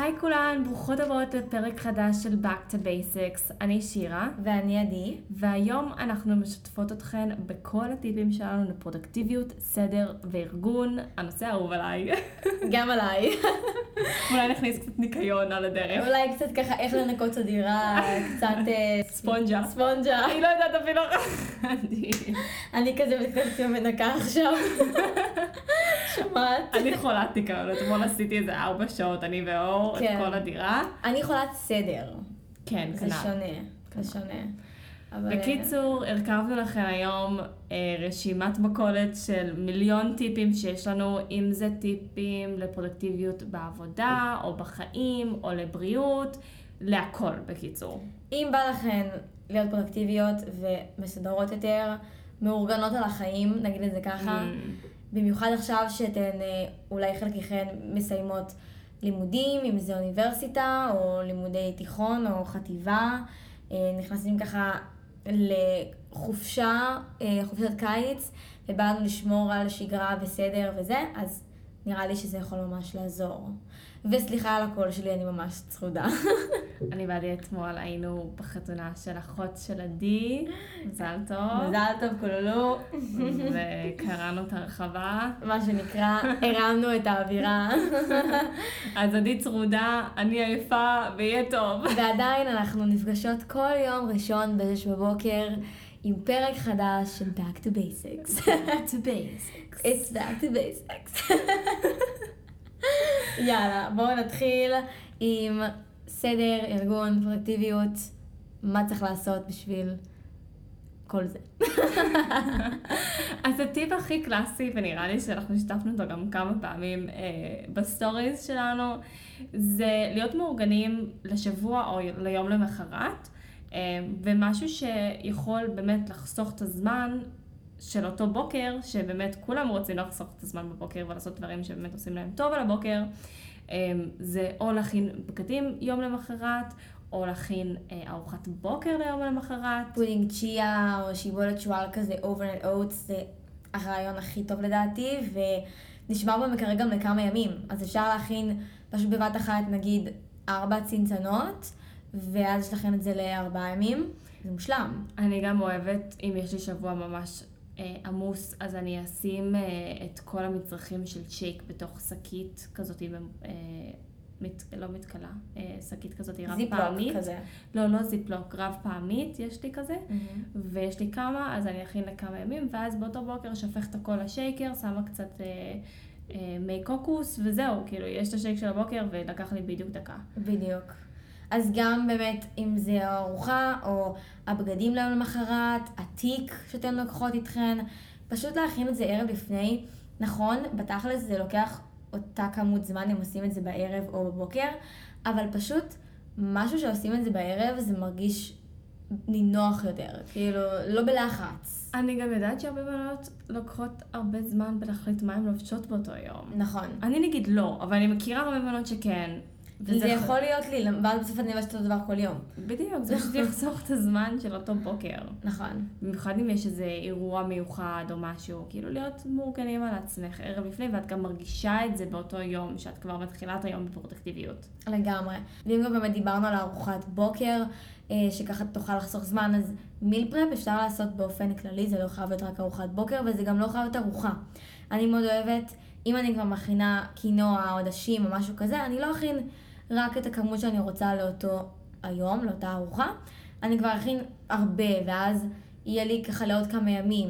היי כולן, ברוכות הבאות לפרק חדש של Back to Basics. אני שירה, ואני עדי. והיום אנחנו משתפות אתכן בכל הטיפים שלנו לפרודקטיביות, סדר וארגון. הנושא האהוב עליי. גם עליי. אולי נכניס קצת ניקיון על הדרך. אולי קצת ככה איך לנקות את הדירה, קצת... אה, ספונג'ה. ספונג'ה. אני לא יודעת אפילו... אני- כזה מתקדמת ומנקה עכשיו. שמעת? אני חולת ניקיון, אתמול עשיתי איזה ארבע שעות, אני ואור, את כן. כל הדירה. אני חולת סדר. כן, זה כנ"ל. שונה. זה שונה. אבל... בקיצור, הרכבנו לכם היום אה, רשימת מכולת של מיליון טיפים שיש לנו, אם זה טיפים לפרודקטיביות בעבודה, או בחיים, או לבריאות, להכל בקיצור. אם בא לכן להיות פרודקטיביות ומסודרות יותר, מאורגנות על החיים, נגיד את זה ככה, Mm. במיוחד עכשיו שאתן אה, אולי חלקכן מסיימות לימודים, אם זה אוניברסיטה או לימודי תיכון או חטיבה, אה, נכנסים ככה לחופשה, אה, חופשת קיץ, ובא לנו לשמור על שגרה וסדר וזה, אז נראה לי שזה יכול ממש לעזור. וסליחה על הקול שלי, אני ממש צרודה. אני ועדי אתמול היינו בחתונה של אחות של עדי, מזל טוב, מזל טוב, כוללו, וקראנו את הרחבה. מה שנקרא, הרמנו את האווירה. אז עדי צרודה, אני עייפה, ויהיה טוב. ועדיין אנחנו נפגשות כל יום ראשון בשש בבוקר עם פרק חדש של Back to Basics. to basics. It's Back to Basics. יאללה, בואו נתחיל עם סדר, ארגון, פרודקטיביות, מה צריך לעשות בשביל כל זה. אז הטיפ הכי קלאסי, ונראה לי שאנחנו שיתפנו אותו גם כמה פעמים אה, ב stories שלנו, זה להיות מאורגנים לשבוע או ליום למחרת, אה, ומשהו שיכול באמת לחסוך את הזמן של אותו בוקר, שבאמת כולם רוצים לחסוך את הזמן בבוקר ולעשות דברים שבאמת עושים להם טוב על הבוקר, אה, זה או להכין בגדים יום למחרת, או להכין אה, ארוחת בוקר ליום למחרת. פודינג צ'יה או שיבולת שועל כזה overnight oats זה הרעיון הכי טוב לדעתי ונשמר במקרר גם לכמה ימים אז אפשר להכין פשוט בבת אחת נגיד ארבע צנצנות ואז יש לכם את זה לארבעה ימים זה מושלם. אני גם אוהבת, אם יש לי שבוע ממש עמוס, אז אני אשים אה, את כל המצרכים של צ'ייק בתוך שקית כזאת, אה, מת, לא מתכלה, אה, שקית כזאת רב זיפלוק פעמית. כזה. לא, לא זיפלוק, רב פעמית יש לי כזה, ויש לי כמה, אז אני אכין לכמה ימים, ואז באותו בוקר שופכת הכל לשייקר, שמה קצת אה, אה, מי קוקוס, וזהו, כאילו, יש את השייק של הבוקר, ולקח לי בדיוק דקה. בדיוק. אז גם באמת, אם זה הארוחה או הבגדים ליום למחרת, התיק שאתן לוקחות איתכן, פשוט להכין את זה ערב לפני. נכון, בתכלס זה לוקח אותה כמות זמן אם עושים את זה בערב או בבוקר, אבל פשוט משהו שעושים את זה בערב זה מרגיש נינוח יותר, כאילו, לא בלחץ. אני גם יודעת שהרבה בנות לוקחות הרבה זמן בלהחליט מה הן לובשות באותו יום. נכון. אני נגיד לא, אבל אני מכירה הרבה בנות שכן. זה יכול להיות לי, ואז בסוף אני לבשת אותו דבר כל יום. בדיוק, זה פשוט יחסוך את הזמן של אותו בוקר. נכון. במיוחד אם יש איזה אירוע מיוחד או משהו, כאילו להיות מאורגנים על עצמך ערב לפני, ואת גם מרגישה את זה באותו יום, שאת כבר מתחילה את היום בפרודקטיביות. לגמרי. ואם גם באמת דיברנו על ארוחת בוקר, אה, שככה תוכל לחסוך זמן, אז מיל פרפ אפשר לעשות באופן כללי, זה לא חייב להיות רק ארוחת בוקר, וזה גם לא חייב להיות ארוחה. אני מאוד אוהבת, אם אני כבר מכינה קינוע או עדשים או משהו כזה, אני לא אכין רק את הכמות שאני רוצה לאותו היום, לאותה ארוחה, אני כבר אכין הרבה, ואז יהיה לי ככה לעוד כמה ימים.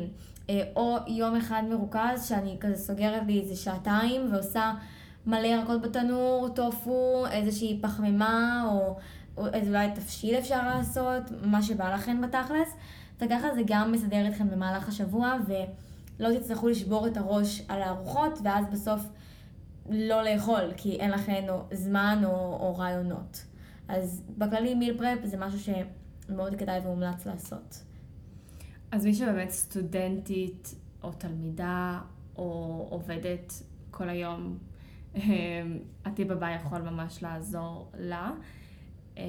אה, או יום אחד מרוכז, שאני כזה סוגרת לי איזה שעתיים ועושה מלא ירקות בתנור, טופו, איזושהי פחמימה, או, או איזה אולי תבשיל אפשר לעשות, מה שבא לכם בתכלס. וככה זה גם מסדר אתכם במהלך השבוע, ולא תצטרכו לשבור את הראש על הארוחות, ואז בסוף לא לאכול, כי אין לכם או זמן או, או רעיונות. אז בכללי מיל פרפ זה משהו שמאוד כדאי ומומלץ לעשות. אז מי שבאמת סטודנטית או תלמידה או עובדת כל היום, אמ, הטיפ הבא יכול ממש לעזור לה. אמ,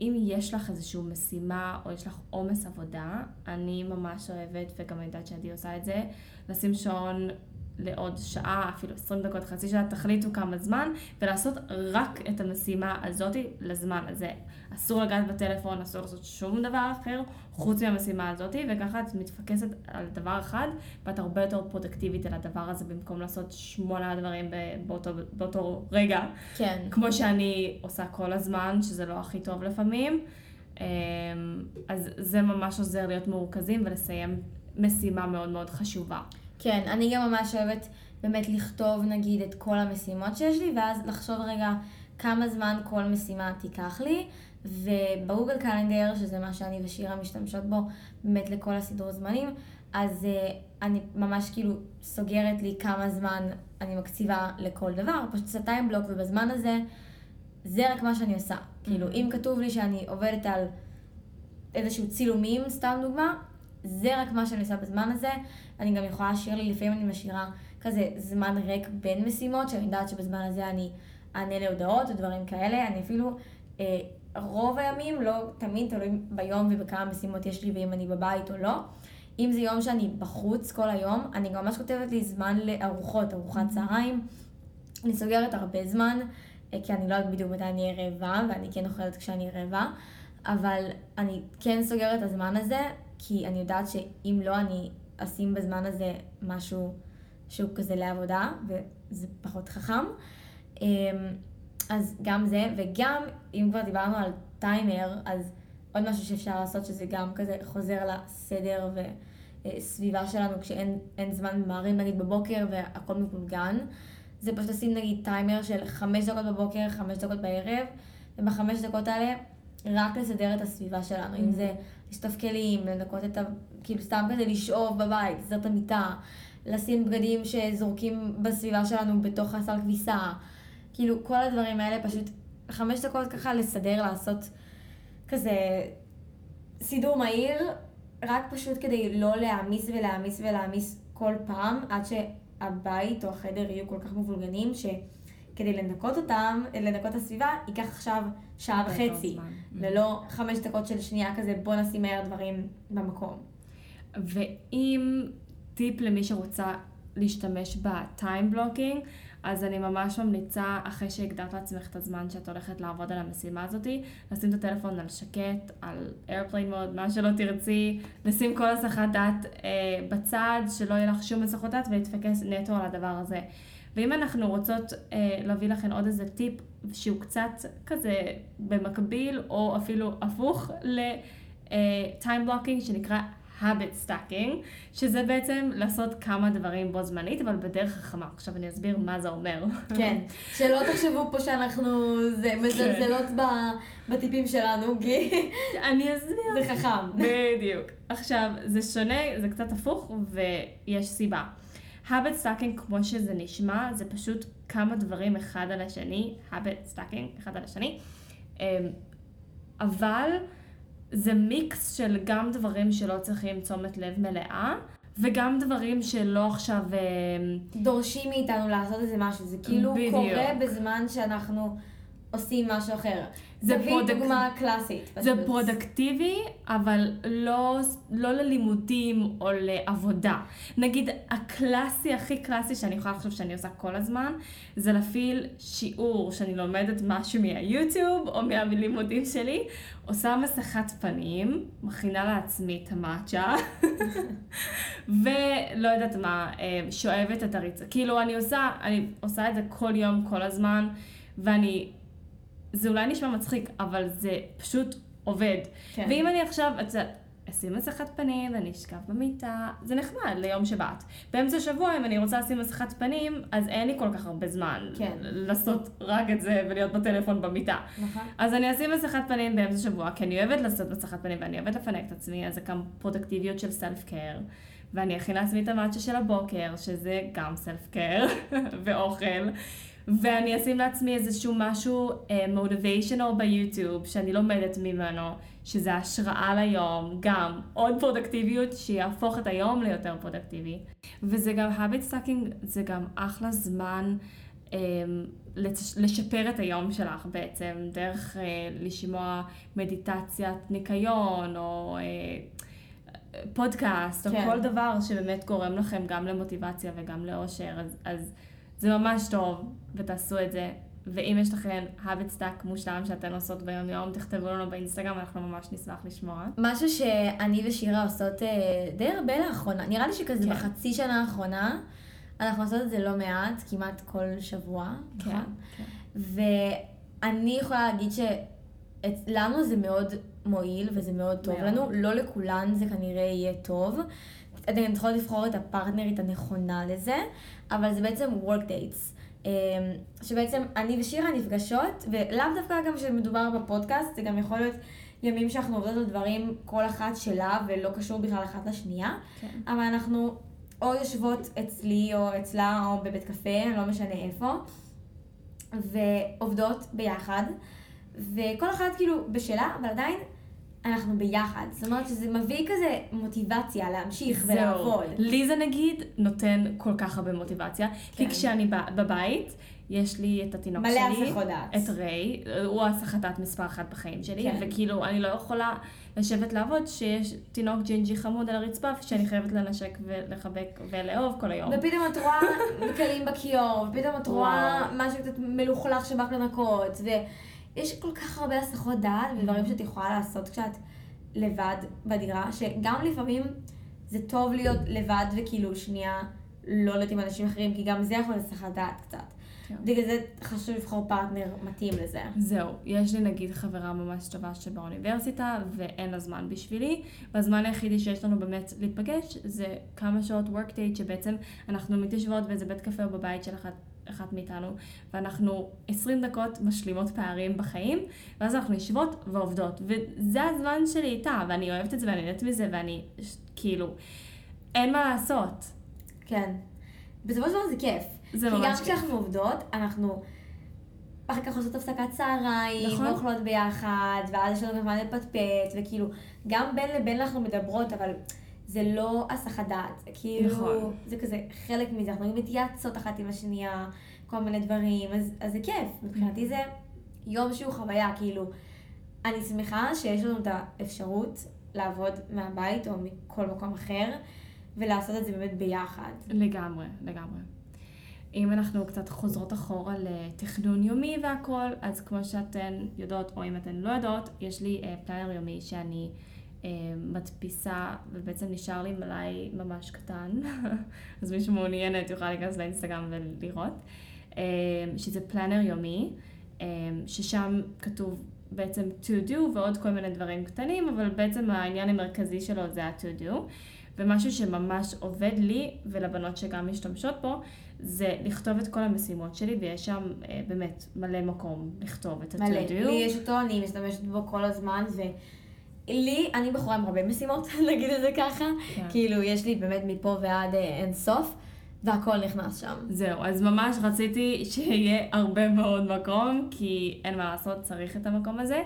אם יש לך איזושהי משימה או יש לך עומס עבודה, אני ממש אוהבת, וגם אני יודעת שעדי עושה את זה, לשים שעון לעוד שעה, אפילו 20 דקות, חצי שעה, תחליטו כמה זמן, ולעשות רק את המשימה הזאתי לזמן הזה. אסור לגעת בטלפון, אסור לעשות שום דבר אחר חוץ מהמשימה הזאתי, וככה את מתפקסת על דבר אחד, ואת הרבה יותר פרודקטיבית על הדבר הזה, במקום לעשות שמונה דברים באותו, באותו רגע. כן. כמו שאני עושה כל הזמן, שזה לא הכי טוב לפעמים. אמ, אז זה ממש עוזר להיות מורכזים ולסיים משימה מאוד מאוד חשובה. כן, אני גם ממש אוהבת באמת לכתוב נגיד את כל המשימות שיש לי, ואז לחשוב רגע כמה זמן כל משימה תיקח לי, ובגוגל קלנדר, שזה מה שאני ושירה משתמשות בו באמת לכל הסידור זמנים, אז uh, אני ממש כאילו סוגרת לי כמה זמן אני מקציבה לכל דבר, פשוט עושה טיים בלוק, ובזמן הזה, זה רק מה שאני עושה. Mm-hmm. כאילו, אם כתוב לי שאני עובדת על איזשהו צילומים, סתם דוגמה, זה רק מה שאני עושה בזמן הזה. אני גם יכולה להשאיר לי, לפעמים אני משאירה כזה זמן ריק בין משימות, שאני יודעת שבזמן הזה אני אענה להודעות או דברים כאלה. אני אפילו, אה, רוב הימים, לא תמיד, תלוי ביום ובכמה משימות יש לי ואם אני בבית או לא. אם זה יום שאני בחוץ כל היום, אני גם ממש כותבת לי זמן לארוחות, ארוחת צהריים. אני סוגרת הרבה זמן, אה, כי אני לא יודעת בדיוק מתי אני אהיה רעבה, ואני כן אוכלת כשאני רעבה, אבל אני כן סוגרת את הזמן הזה, כי אני יודעת שאם לא, אני אשים בזמן הזה משהו שהוא כזה לעבודה, וזה פחות חכם. אמ, אז גם זה, וגם אם כבר דיברנו על טיימר, אז עוד משהו שאפשר לעשות שזה גם כזה חוזר לסדר וסביבה שלנו כשאין זמן ממהרים נגיד בבוקר והכל מבולגן. זה פשוט לשים נגיד טיימר של חמש דקות בבוקר, חמש דקות בערב, ובחמש דקות האלה רק לסדר את הסביבה שלנו, mm-hmm. אם זה לשטוף כלים, לנקות את ה... כאילו סתם כזה לשאוב בבית, לסדר את המיטה, לשים בגדים שזורקים בסביבה שלנו בתוך הסל כביסה. כאילו, כל הדברים האלה פשוט חמש דקות ככה לסדר, לעשות כזה סידור מהיר, רק פשוט כדי לא להעמיס ולהעמיס ולהעמיס כל פעם, עד שהבית או החדר יהיו כל כך מבולגנים, ש... כדי לנקות אותם, לנקות את הסביבה, ייקח עכשיו שעה וחצי, ולא חמש דקות של שנייה כזה, בוא נשים מהר דברים במקום. ואם טיפ למי שרוצה להשתמש בטיים בלוקינג, אז אני ממש ממליצה, אחרי שהגדרת לעצמך את הזמן שאת הולכת לעבוד על המשימה הזאתי, לשים את הטלפון על שקט, על איירפליין מוד, מה שלא תרצי, לשים כל הסחת דעת אה, בצד, שלא יהיה לך שום הסחות דעת ולהתפקס נטו על הדבר הזה. ואם אנחנו רוצות אה, להביא לכם עוד איזה טיפ שהוא קצת כזה במקביל, או אפילו הפוך ל-time אה, blocking שנקרא habit stacking, שזה בעצם לעשות כמה דברים בו זמנית, אבל בדרך חכמה. עכשיו אני אסביר מה זה אומר. כן, שלא תחשבו פה שאנחנו זה, מזלזלות כן. בטיפים שלנו, כי... אני אסביר. זה חכם. בדיוק. עכשיו, זה שונה, זה קצת הפוך, ויש סיבה. Habit stacking כמו שזה נשמע, זה פשוט כמה דברים אחד על השני, habit stacking אחד על השני, אמ, אבל זה מיקס של גם דברים שלא צריכים תשומת לב מלאה, וגם דברים שלא עכשיו... אמ, דורשים מאיתנו לעשות איזה משהו, זה כאילו בדיוק. קורה בזמן שאנחנו... עושים משהו אחר. זה פרודק... דוגמה קלאסית. זה פשוט. פרודקטיבי, אבל לא, לא ללימודים או לעבודה. נגיד, הקלאסי, הכי קלאסי שאני יכולה לחשוב שאני עושה כל הזמן, זה להפעיל שיעור שאני לומדת משהו מהיוטיוב או מהלימודים שלי, עושה מסכת פנים, מכינה לעצמי את המאצ'ה, ולא יודעת מה, אה, שואבת את הריצה. כאילו, אני עושה, אני עושה את זה כל יום, כל הזמן, ואני זה אולי נשמע מצחיק, אבל זה פשוט עובד. כן. ואם אני עכשיו, את יודעת, אשים מסכת פנים ואני אשכב במיטה, זה נחמד ליום שבת. באמצע השבוע, אם אני רוצה לשים מסכת פנים, אז אין לי כל כך הרבה זמן כן. לעשות רק את זה ולהיות בטלפון במיטה. נכון. אז אני אשים מסכת פנים באמצע השבוע, כי אני אוהבת לעשות מסכת פנים ואני אוהבת לפנק את עצמי, אז זה גם פרודקטיביות של סלף קר. ואני אכין לעצמי את המאצ'ה של הבוקר, שזה גם self care ואוכל. ואני אשים לעצמי איזשהו משהו motivational uh, ביוטיוב שאני לומדת ממנו, שזה השראה ליום, גם עוד פרודקטיביות שיהפוך את היום ליותר פרודקטיבי. וזה גם habit stacking, זה גם אחלה זמן um, לשפר את היום שלך בעצם, דרך uh, לשמוע מדיטציית ניקיון, או uh, פודקאסט, או כן. כל דבר שבאמת גורם לכם גם למוטיבציה וגם לאושר, אז, אז זה ממש טוב, ותעשו את זה. ואם יש לכם habit stack מושלם שאתן עושות ביום יום, תכתבו לנו באינסטגרם, אנחנו ממש נשמח לשמוע. משהו שאני ושירה עושות אה, די הרבה לאחרונה, נראה לי שכזה כן. בחצי שנה האחרונה, אנחנו עושות את זה לא מעט, כמעט כל שבוע, נכון? כן. ואני יכולה להגיד שלנו זה מאוד מועיל וזה מאוד טוב מאוד. לנו, לא לכולן זה כנראה יהיה טוב. אתן צריכות לבחור את הפרטנרית הנכונה לזה, אבל זה בעצם work dates. אמ, שבעצם אני ושירה נפגשות, ולאו דווקא גם כשמדובר בפודקאסט, זה גם יכול להיות ימים שאנחנו עובדות על דברים כל אחת שלה ולא קשור בכלל אחת לשנייה, כן. אבל אנחנו או יושבות אצלי או אצלה או בבית קפה, לא משנה איפה, ועובדות ביחד, וכל אחת כאילו בשלה, אבל עדיין אנחנו ביחד. זאת אומרת שזה מביא כזה מוטיבציה להמשיך ולעבוד. לי זה נגיד נותן כל כך הרבה מוטיבציה, כי כן. כשאני ב- בבית, יש לי את התינוק מלא שלי, הסחות דעת. את ריי, הוא הסחטת מספר אחת בחיים שלי, כן. וכאילו אני לא יכולה לשבת לעבוד שיש תינוק ג'ינג'י חמוד על הרצפה, שאני חייבת לנשק ולחבק ולאהוב כל היום. ופתאום את רואה כלים בכיור, ופתאום את רואה. משהו קצת מלוכלך שבא לנקות, ויש כל כך הרבה הסחות דעת ודברים שאת יכולה לעשות כשאת לבד בדירה, שגם לפעמים זה טוב להיות לבד וכאילו שנייה לא להיות עם אנשים אחרים, כי גם זה יכול להיות הסחת דעת קצת. כן. בגלל זה חשוב לבחור פרטנר מתאים לזה. זהו, יש לי נגיד חברה ממש טובה שבאוניברסיטה ואין לה זמן בשבילי, והזמן היחידי שיש לנו באמת להיפגש זה כמה שעות work date שבעצם אנחנו מתיישבות באיזה בית קפה או בבית של אחת, אחת מאיתנו, ואנחנו 20 דקות משלימות פערים בחיים, ואז אנחנו יושבות ועובדות, וזה הזמן שלי איתה, ואני אוהבת את זה ואני נהנית מזה, ואני כאילו, אין מה לעשות. כן. בסופו של דבר זה כיף. זה כי גם ממש כיף. כשאנחנו עובדות, אנחנו אחר כך עושות הפסקת צהריים, נכון. ואוכלות ביחד, ואז יש לנו גם זמן לפטפט, וכאילו, גם בין לבין אנחנו מדברות, אבל זה לא הסחת דעת. זה כאילו, נכון. זה כזה חלק מזה, אנחנו גם מתייעצות אחת עם השנייה, כל מיני דברים, אז, אז זה כיף. מבחינתי זה יום שהוא חוויה, כאילו, אני שמחה שיש לנו את האפשרות לעבוד מהבית או מכל מקום אחר, ולעשות את זה באמת ביחד. לגמרי, לגמרי. אם אנחנו קצת חוזרות אחורה לתכנון יומי והכל, אז כמו שאתן יודעות, או אם אתן לא יודעות, יש לי אה, פלנר יומי שאני מדפיסה, ובעצם נשאר לי מלאי ממש קטן, אז מי שמעוניינת יוכל להיכנס לאינסטגרם ולראות, אה, שזה פלנר יומי, אה, ששם כתוב בעצם to do ועוד כל מיני דברים קטנים, אבל בעצם העניין המרכזי שלו זה ה-to do. ומשהו שממש עובד לי ולבנות שגם משתמשות בו, זה לכתוב את כל המשימות שלי, ויש שם אה, באמת מלא מקום לכתוב את מלא. ה-to do. לי יש אותו, אני משתמשת בו כל הזמן, ולי, אני בחורה עם הרבה משימות, נגיד את זה ככה. כן. כאילו, יש לי באמת מפה ועד אה, אין סוף, והכל נכנס שם. זהו, אז ממש רציתי שיהיה הרבה מאוד מקום, כי אין מה לעשות, צריך את המקום הזה.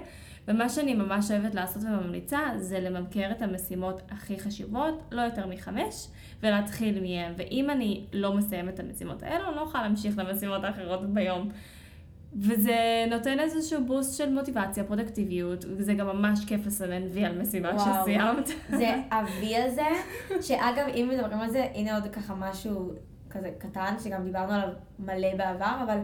ומה שאני ממש אוהבת לעשות וממליצה, זה לממכר את המשימות הכי חשובות, לא יותר מחמש, ולהתחיל מהם. ואם אני לא מסיימת את המשימות האלו, אני לא יכולה להמשיך למשימות האחרות ביום. וזה נותן איזשהו בוסט של מוטיבציה, פרודקטיביות, וזה גם ממש כיף לסמן וי על משימה וואו. שסיימת. זה ה-V הזה, שאגב, אם מדברים על זה, הנה עוד ככה משהו כזה קטן, שגם דיברנו עליו מלא בעבר, אבל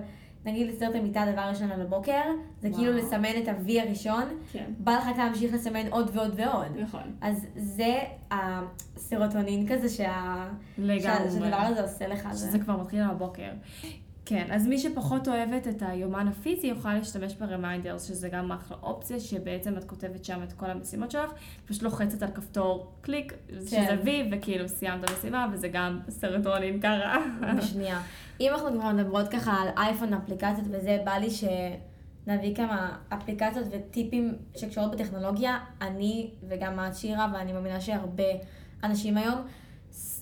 נגיד לסדר את המיטה דבר ראשון על הבוקר, זה וואו. כאילו לסמן את ה-V הראשון, כן. בא לך להמשיך לסמן עוד ועוד ועוד. נכון. אז זה הסרוטונין כזה שה... לגמרי. שה- שהדבר הזה עושה לך. שזה זה. כבר מתחיל על הבוקר. כן, אז מי שפחות אוהבת את היומן הפיזי יוכל להשתמש ב reminders, שזה גם אחלה אופציה, שבעצם את כותבת שם את כל המשימות שלך, פשוט לוחצת על כפתור קליק, שזה וי, וכאילו סיימת המשימה, וזה גם סרטונין קרה. בשנייה. אם אנחנו כבר מדברות ככה על אייפון, אפליקציות וזה, בא לי שנביא כמה אפליקציות וטיפים שקשורות בטכנולוגיה. אני וגם את שירה, ואני מאמינה שהרבה אנשים היום,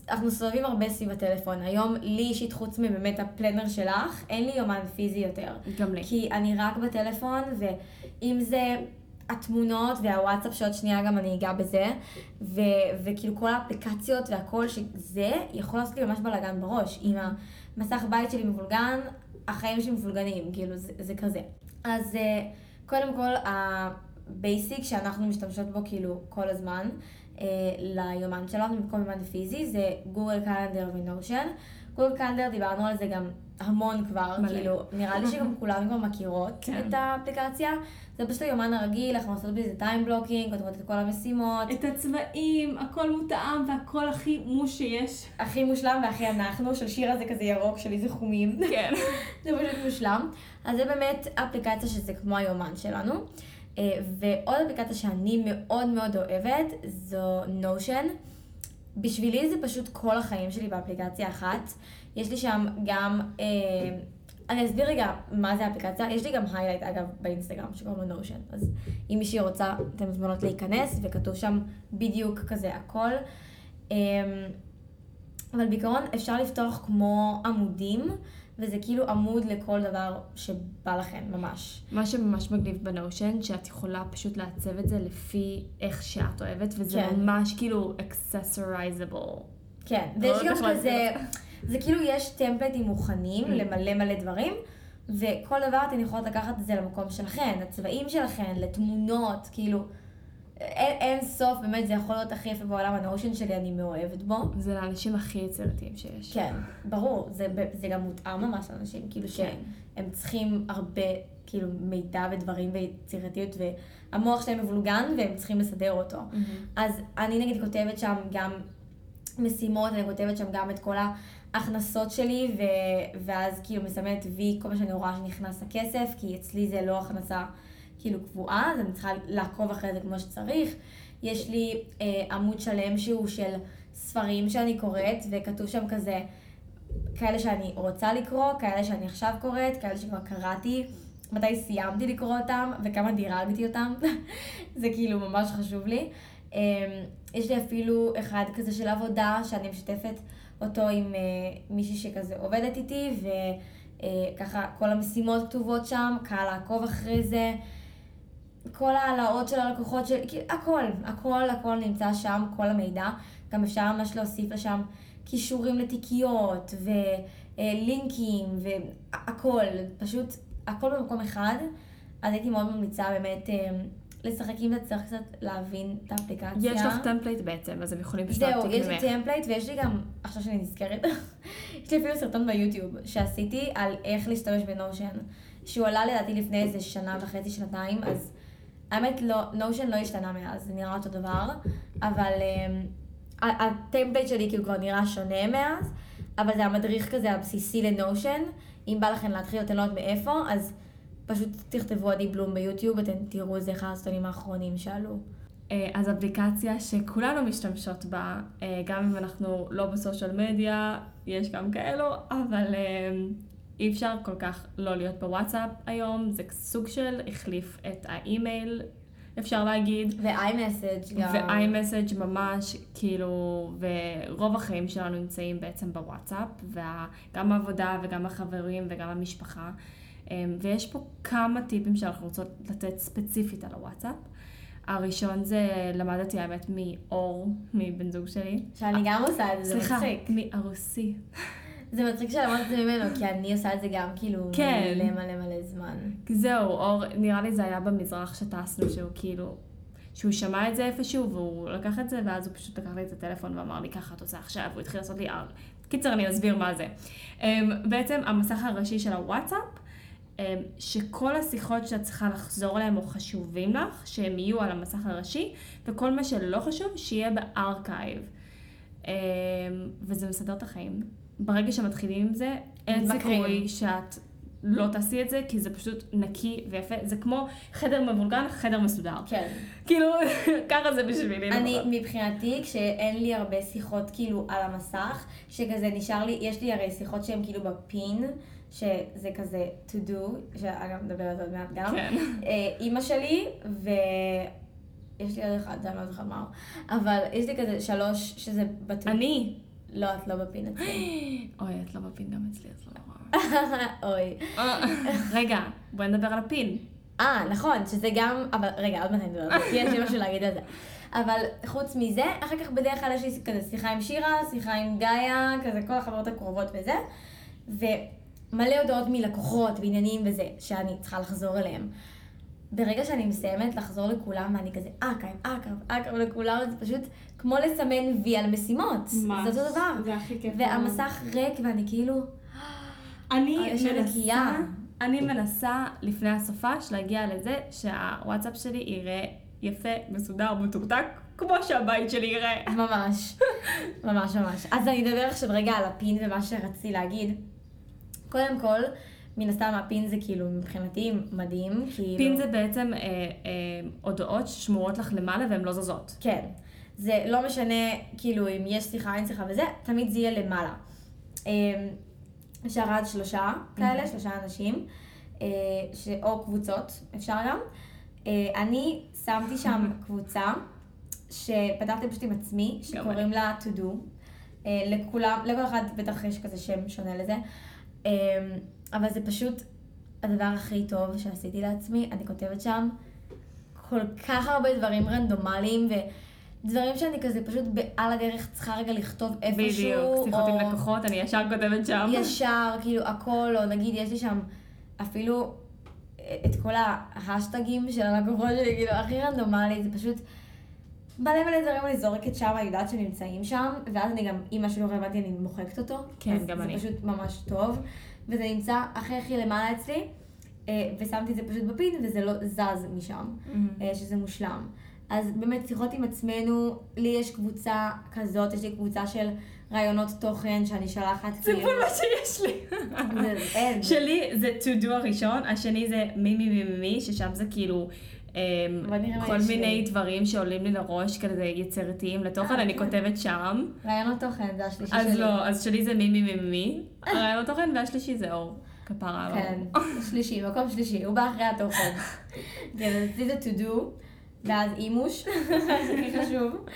אנחנו מסתובבים הרבה סביב הטלפון. היום לי אישית, חוץ מבאמת ה planner שלך, אין לי יומן פיזי יותר. גם לי. כי אני רק בטלפון, ואם זה התמונות והוואטסאפ שעוד שנייה גם אני אגע בזה, ו- וכאילו כל האפליקציות והכל, שזה יכול לעשות לי ממש בלאגן בראש. אם המסך בית שלי מבולגן, החיים שלי מבולגנים, כאילו זה, זה כזה. אז אה, קודם כל, ה basic שאנחנו משתמשות בו כאילו כל הזמן, ליומן שלנו במקום יומן פיזי, זה Google Calendar ו Notion. Google Calendar, דיברנו על זה גם המון כבר, מלא. כאילו, נראה לי שגם כולם כבר מכירות כן. את האפליקציה. זה פשוט היומן הרגיל, אנחנו עושות בזה time blocking, כותבות את כל המשימות. את הצבעים, הכל מותאם והכל הכי מוש שיש. הכי מושלם והכי אנחנו, של שירה זה כזה ירוק, שלי זה חומים. כן. זה פשוט מושלם. אז זה באמת אפליקציה שזה כמו היומן שלנו. אה, ועוד אפליקציה שאני מאוד מאוד אוהבת זו נושן. בשבילי זה פשוט כל החיים שלי באפליקציה אחת. יש לי שם גם, אה, אני אסביר רגע מה זה האפליקציה. יש לי גם היילייט אגב באינסטגרם שקוראים לו נושן. אז אם מישהי רוצה, אתן מוזמנות להיכנס וכתוב שם בדיוק כזה הכל. אה, אבל בעיקרון אפשר לפתוח כמו עמודים, וזה כאילו עמוד לכל דבר שבא לכם, ממש. מה שממש מגניב בנושן, שאת יכולה פשוט לעצב את זה לפי איך שאת אוהבת, וזה כן. ממש כאילו accessorizable. כן, ויש גם כזה, זה כאילו יש טמפלטים מוכנים Mm. למלא מלא דברים, וכל דבר אתן יכולות לקחת את זה למקום שלכן, לצבעים שלכן, לתמונות, כאילו, אין, אין סוף, באמת זה יכול להיות הכי יפה בעולם, הנושן שלי, אני מאוהבת בו. זה לאנשים הכי יצירתיים שיש. כן, ברור, זה, זה גם מותאם ממש לאנשים, כאילו כן. שהם צריכים הרבה, כאילו, מידע ודברים ויצירתיות, והמוח שלהם מבולגן והם צריכים לסדר אותו. מהמם. אז אני נגיד כותבת שם גם משימות, אני כותבת שם גם את כל ההכנסות שלי, ו... ואז כאילו מסמנת וי כל מה שאני רואה שנכנס הכסף, כי אצלי זה לא הכנסה כאילו קבועה, אז אני צריכה לעקוב אחרי זה כמו שצריך. יש לי אה, עמוד שלם שהוא של ספרים שאני קוראת, וכתוב שם כזה, כאלה שאני רוצה לקרוא, כאלה שאני עכשיו קוראת, כאלה שכבר קראתי, מתי סיימתי לקרוא אותם, וכמה דירגתי אותם. זה כאילו ממש חשוב לי. אמ, יש לי אפילו אחד כזה של עבודה, שאני משתפת אותו עם אה, מישהי שכזה עובדת איתי, וככה כל המשימות כתובות שם, קל לעקוב אחרי זה. כל ההעלאות של הלקוחות, של, כאילו, הכל, הכל, הכל נמצא שם, כל המידע. גם אפשר ממש להוסיף לשם קישורים לתיקיות, ולינקים, והכל, פשוט הכל במקום אחד. אז הייתי מאוד ממליצה באמת אה, לשחק עם זה, צריך קצת להבין את האפליקציה. יש לך template בעצם, אז הם יכולים פשוט זהו, להעתיק יש לי ממך. טמפלייט ויש לי גם, עכשיו שאני נזכרת, יש לי אפילו סרטון ביוטיוב שעשיתי על איך להשתמש ב Notion, שהוא עלה לדעתי לפני איזה שנה וחצי, שנתיים, אז האמת לא, Notion לא השתנה מאז, זה נראה אותו דבר, אבל אמ, ה template שלי כאילו כבר נראה שונה מאז, אבל זה המדריך כזה הבסיסי ל Notion, אם בא לכם להתחיל, אתם לא יודעת מאיפה, אז פשוט תכתבו עדי בלום ביוטיוב, אתם תראו זה אחד הסרטונים האחרונים שעלו. אה, אז אפליקציה שכולנו משתמשות בה, אה, גם אם אנחנו לא ב social media, יש גם כאלו, אבל אה, אי אפשר כל כך לא להיות בוואטסאפ היום, זה סוג של החליף את האימייל, אפשר להגיד. ו-iMessage גם. ו-iMessage ממש, כאילו, ורוב החיים שלנו נמצאים בעצם בוואטסאפ, וגם העבודה וגם החברים וגם המשפחה. אמ, ויש פה כמה טיפים שאנחנו רוצות לתת ספציפית על הוואטסאפ. הראשון זה, למדתי האמת מאור, מבן זוג שלי. שאני גם עושה את זה, זה סליחה, מצחיק. זה מצחיק שלמדת את זה ממנו, כי אני עושה את זה גם כאילו כן. מלא מלא מלא זמן. זהו, אור, נראה לי זה היה במזרח שטסנו, שהוא כאילו, שהוא שמע את זה איפשהו, והוא לקח את זה, ואז הוא פשוט לקח לי את הטלפון ואמר לי, ככה את עושה עכשיו, הוא התחיל לעשות לי אר. קיצר, אני אסביר מה זה. אמ, בעצם המסך הראשי של הוואטסאפ, אמ, שכל השיחות שאת צריכה לחזור אליהם או חשובים לך, שהם יהיו על המסך הראשי, וכל מה שלא חשוב, שיהיה בארכייב. אמ, וזה מסדר את החיים. ברגע שמתחילים עם זה, אין. סיכוי שאת לא תעשי את זה, כי זה פשוט נקי ויפה. זה כמו חדר מבולגן, חדר מסודר. כן. כאילו, ככה זה בשבילי. אני, לפחות. מבחינתי, כשאין לי הרבה שיחות כאילו על המסך, שכזה נשאר לי, יש לי הרי שיחות שהן כאילו בפין, שזה כזה to do, שאגב מדברת עוד מעט גם. כן. אה, אימא שלי, ויש לי עוד אחד, אני לא זוכרת מה אבל יש לי כזה שלוש, שזה בטוח. אני. לא, את לא בפין אצלי. אוי, את לא ב pin גם אצלי, אז לא נורא. אוי. אה, רגע, בואי נדבר על ה pin. אה, נכון, שזה גם, אבל רגע, עוד מעט אני מדברת על זה, כי יש לי משהו להגיד על זה. אבל חוץ מזה, אחר כך בדרך כלל יש לי כזה שיחה עם שירה, שיחה עם גאיה, כזה כל החברות הקרובות וזה, ומלא הודעות מלקוחות ועניינים וזה, שאני צריכה לחזור אליהם. ברגע שאני מסיימת לחזור לכולם, ואני כזה archive, archive, archive לכולם, זה פשוט כמו לסמן וי על משימות. ממש. זה אותו דבר. זה הכי כיף. והמסך ריק, ואני כאילו, אני נקייה. מנסה, אני מנסה לפני הסופש להגיע לזה שהוואטסאפ שלי יראה יפה, מסודר, מתורתק, כמו שהבית שלי יראה. ממש, ממש ממש. אז אני אדבר עכשיו רגע על הפין ומה שרציתי להגיד. קודם כל, מן הסתם הפין זה כאילו מבחינתי מדהים, כאילו... פין זה בעצם אה, אה, הודעות ששמורות לך למעלה והן לא זזות. כן. זה לא משנה, כאילו, אם יש שיחה, אין שיחה וזה, תמיד זה יהיה למעלה. אה, אפשר עד שלושה כאלה, שלושה אנשים, אה, ש... או קבוצות, אפשר גם. אה, אני שמתי שם קבוצה שפתחתי פשוט עם עצמי, שקוראים לה to do. אה, לכולם, לכל אחד בטח יש כזה שם שונה לזה. אבל זה פשוט הדבר הכי טוב שעשיתי לעצמי. אני כותבת שם כל כך הרבה דברים רנדומליים ודברים שאני כזה פשוט על הדרך צריכה רגע לכתוב איפשהו. בדיוק, שיחות או עם לקוחות, אני ישר כותבת שם. ישר, כאילו הכל, או נגיד יש לי שם אפילו את כל ההשטגים של הלקוחות שלי, כאילו הכי רנדומלי, זה פשוט מלא מלא דברים אני זורקת שם, אני יודעת שנמצאים שם, ואז אני גם, אם משהו לא רלוונטי, אני מוחקת אותו. כן, גם זה אני. פשוט ממש טוב, וזה נמצא הכי הכי למעלה אצלי, אה, ושמתי את זה פשוט בפין, וזה לא זז משם, מהמם. אה, שזה מושלם. אז באמת, שיחות עם עצמנו, לי יש קבוצה כזאת, יש לי קבוצה של רעיונות תוכן שאני שולחת, זה בול מה שיש לי. זה- אין. שלי זה to do הראשון, השני זה מי מי מי מי ששם זה כאילו אמ, כל מיני. דברים שעולים לי לראש כזה יצירתיים לתוכן, אה, אני כן. כותבת שם. רעיונות תוכן, זה השלישי שלי. אז לא, אז שלי זה מי מי מי מי מי, הרעיון תוכן, והשלישי זה אור. כפרה על כן. שלישי, מקום שלישי, הוא בא אחרי התוכן. כן, אז זה to do, ואז אימוש, הכי חשוב,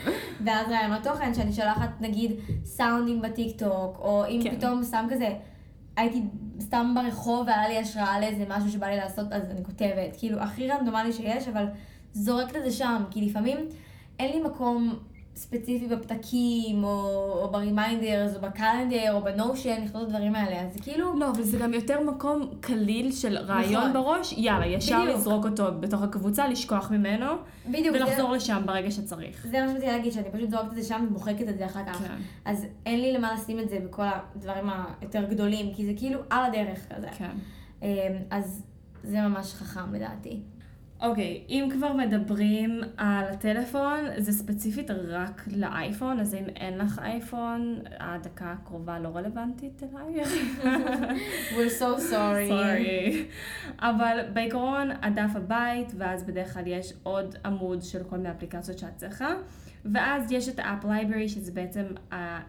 ואז רעיונות תוכן שאני שולחת נגיד סאונדים בטיקטוק, או אם כן. פתאום סתם כזה, הייתי סתם ברחוב והיה לי השראה לאיזה משהו שבא לי לעשות, אז אני כותבת. כאילו, הכי רנדומלי שיש, אבל זורקת את זה שם, כי לפעמים אין לי מקום ספציפי בפתקים, או, או ב reminders, או ב calendar, או ב Notion, לכתוב את הדברים האלה, אז זה כאילו... לא, אבל זה גם יותר מקום קליל של רעיון נכון. בראש, יאללה, ישר בדיוק. לזרוק אותו בתוך הקבוצה, לשכוח ממנו, בדיוק, זה- ולחזור לשם ברגע שצריך. זה מה שרציתי להגיד, שאני פשוט זורקת את זה שם ומוחקת את זה אחר כך. כן. אז אין לי למה לשים את זה בכל הדברים היותר גדולים, כי זה כאילו על הדרך כזה. כן. אמ, אז זה ממש חכם לדעתי. אוקיי, אם כבר מדברים על הטלפון, זה ספציפית רק לאייפון, אז אם אין לך אייפון, הדקה הקרובה לא רלוונטית אלייך. We're so sorry. Sorry. אבל בעיקרון, הדף הבית, ואז בדרך כלל יש עוד עמוד של כל מיני אפליקציות שאת צריכה. ואז יש את ה app library, שזה בעצם,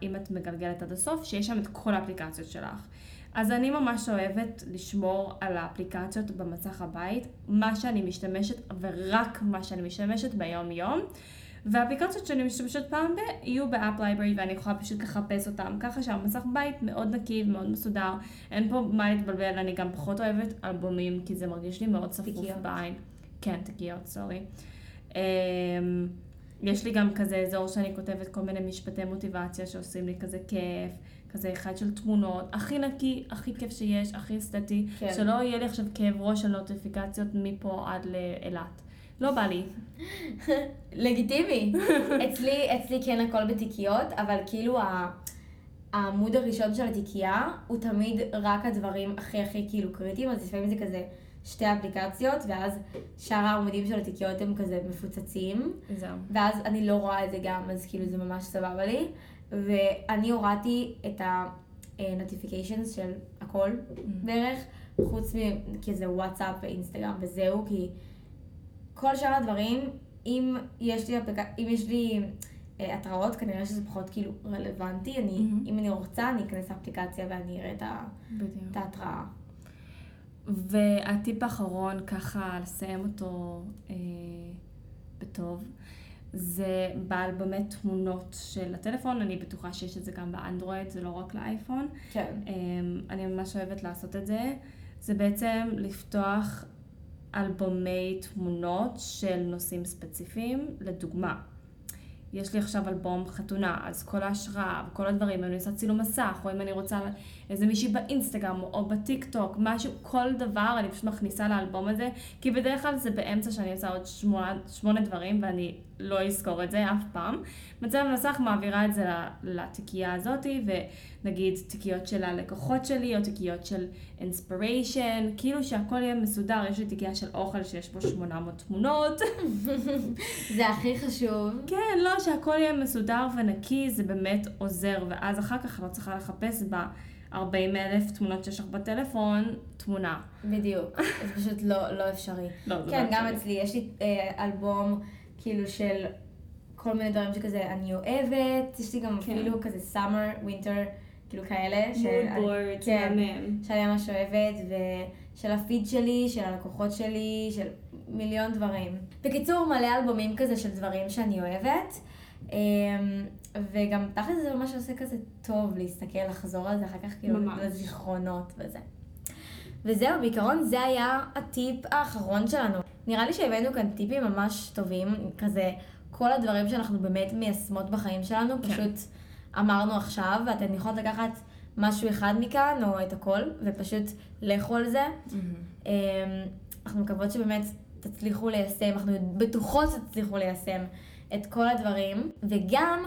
אם את מגלגלת עד הסוף, שיש שם את כל האפליקציות שלך. אז אני ממש אוהבת לשמור על האפליקציות במסך הבית, מה שאני משתמשת ורק מה שאני משתמשת ביום יום. והאפליקציות שאני משתמשת פעם ב, יהיו ב app library ואני יכולה פשוט לחפש אותם, ככה שהמסך בית מאוד נקי ומאוד מסודר, אין פה מה להתבלבל, אני גם פחות אוהבת אלבומים, כי זה מרגיש לי מאוד צפוף תיקיות. בעין. כן, תיקיות, סורי. אמ, יש לי גם כזה אזור שאני כותבת כל מיני משפטי מוטיבציה שעושים לי כזה כיף, כזה אחד של תמונות, הכי נקי, הכי כיף שיש, הכי אסתטי, כן. שלא יהיה לי עכשיו כאב ראש של נוטיפיקציות מפה עד לאילת. לא בא לי. לגיטימי. אצלי, אצלי כן הכל בתיקיות, אבל כאילו ה... העמוד הראשון של התיקייה הוא תמיד רק הדברים הכי הכי כאילו קריטיים, אז לפעמים זה כזה שתי אפליקציות, ואז שאר העמודים של התיקיות הם כזה מפוצצים. זהו. ואז אני לא רואה את זה גם, אז כאילו זה ממש סבבה לי. ואני הורדתי את ה-notifications של הכל בערך, חוץ מכזה וואטסאפ ואינסטגרם וזהו, כי כל שאר הדברים, אם יש לי, אפליקציה, אם יש לי אה, התראות, כנראה שזה פחות כאילו רלוונטי. אני, מהמם. אם אני רוצה, אני אכנס לאפליקציה ואני אראה את. את ההתראה. והטיפ האחרון, ככה לסיים אותו אה, בטוב, זה באלבומי תמונות של הטלפון, אני בטוחה שיש את זה גם באנדרואיד, זה לא רק לאייפון. כן. אה, אני ממש אוהבת לעשות את זה. זה בעצם לפתוח אלבומי תמונות של נושאים ספציפיים. לדוגמה, יש לי עכשיו אלבום חתונה, אז כל ההשראה וכל הדברים, אני עושה צילום מסך, או אם אני רוצה איזה מישהי באינסטגרם או בטיק טוק, משהו, כל דבר אני פשוט מכניסה לאלבום הזה, כי בדרך כלל זה באמצע שאני עושה עוד שמונה, שמונה דברים ואני לא אזכור את זה אף פעם. מצלם מסך מעבירה את זה לתיקייה הזאתי, ונגיד תיקיות של הלקוחות שלי, או תיקיות של אינספיריישן, כאילו שהכל יהיה מסודר, יש לי תיקייה של אוכל שיש בו 800 תמונות. זה הכי חשוב. כן, לא, שהכל יהיה מסודר ונקי, זה באמת עוזר, ואז אחר כך לא צריכה לחפש ב... 40 אלף תמונות שיש לך בטלפון, תמונה. בדיוק, זה פשוט לא, לא אפשרי. לא, זה כן, לא גם אפשרי. אצלי, יש לי אה, אלבום כאילו של כל מיני דברים שכזה אני אוהבת, יש לי גם כן. אפילו כזה summer, winter, כאילו כאלה. שאני- board, כן, מהמם. שאני ממש אוהבת, ושל הפיד שלי, של הלקוחות שלי, של מיליון דברים. בקיצור, מלא אלבומים כזה של דברים שאני אוהבת. אמ, וגם תכל'ס זה ממש עושה כזה טוב להסתכל, לחזור על זה אחר כך כאילו ממש. לזיכרונות וזה. וזהו, בעיקרון זה היה הטיפ האחרון שלנו. נראה לי שהבאנו כאן טיפים ממש טובים, כזה כל הדברים שאנחנו באמת מיישמות בחיים שלנו, כן. פשוט אמרנו עכשיו, ואתן יכולות לקחת משהו אחד מכאן, או את הכל, ופשוט לכו על זה. אמ, אנחנו מקוות שבאמת תצליחו ליישם, אנחנו בטוחות שתצליחו ליישם את כל הדברים, וגם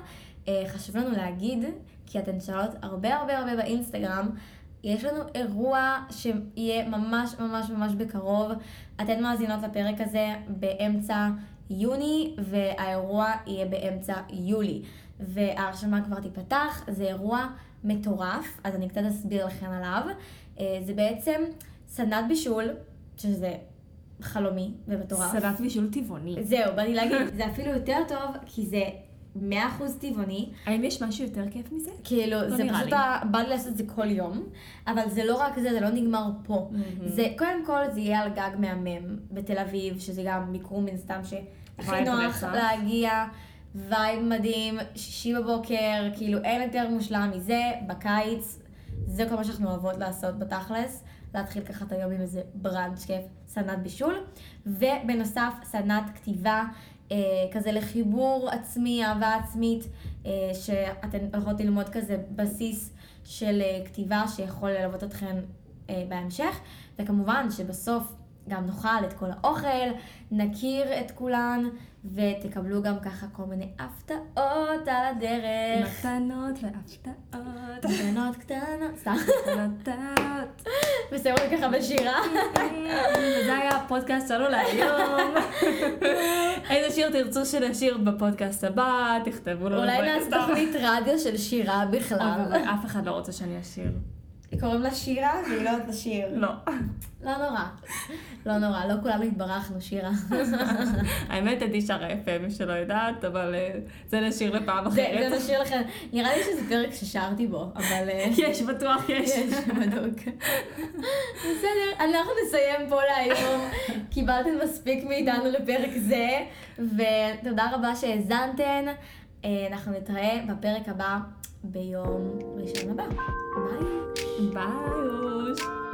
אה, חשוב לנו להגיד, כי אתן שואלות הרבה הרבה הרבה באינסטגרם, יש לנו אירוע שיהיה ממש ממש ממש בקרוב. אתן מאזינות לפרק הזה באמצע יוני, והאירוע יהיה באמצע יולי. וההרשמה כבר תיפתח, זה אירוע מטורף, אז אני קצת אסביר לכם עליו. אה, זה בעצם סדנת בישול, שזה חלומי ומטורף. סלט בישול טבעוני. זהו, באתי להגיד, זה אפילו יותר טוב, כי זה 100% טבעוני. האם יש משהו יותר כיף מזה? כאילו, לא זה פשוט. ה- בא לי לעשות את זה כל יום, אבל זה לא רק זה, זה לא נגמר פה. זה, קודם כל, זה יהיה על גג מהמם בתל אביב, שזה גם מיקום מן סתם שהכי נוח. להגיע, vibe מדהים, שישי בבוקר, כאילו אין יותר מושלם מזה, בקיץ, זה כל מה שאנחנו אוהבות לעשות בתכלס, להתחיל ככה את היום עם איזה בראנץ' כיף, סדנת בישול, ובנוסף, סדנת כתיבה. אה, כזה לחיבור עצמי, אהבה עצמית, אה, שאתן הולכות ללמוד כזה בסיס של אה, כתיבה שיכול ללוות אתכן אה, בהמשך, וכמובן שבסוף גם נאכל את כל האוכל, נכיר את כולן, ותקבלו גם ככה כל מיני הפתעות על הדרך. מתנות והפתעות. מתנות קטנות, סתם, מתנות. לי ככה בשירה. וזה היה הפודקאסט שלנו להיום. שיר תרצו שנשיר בפודקאסט הבא, תכתבו לנו. אולי נעשה. תוכנית רדיו של שירה בכלל. אבל אף אחד לא רוצה שאני אשיר. קוראים לה שירה, והיא לא יודעת לשיר. לא. לא נורא. לא נורא, לא כולנו התברכנו, שירה. האמת, עדי שרה יפה, מי שלא יודעת, אבל אה, זה נשיר לפעם זה זה אחרת. נשאיר לכם, נראה לי שזה פרק ששרתי בו, אבל... אה, יש, בטוח יש. יש, בדוק. בסדר, אנחנו נסיים פה להיום. קיבלתם מספיק מאיתנו לפרק זה, ותודה רבה שהאזנתן. אה, אנחנו נתראה בפרק הבא ביום ראשון הבא. ביי. ביי.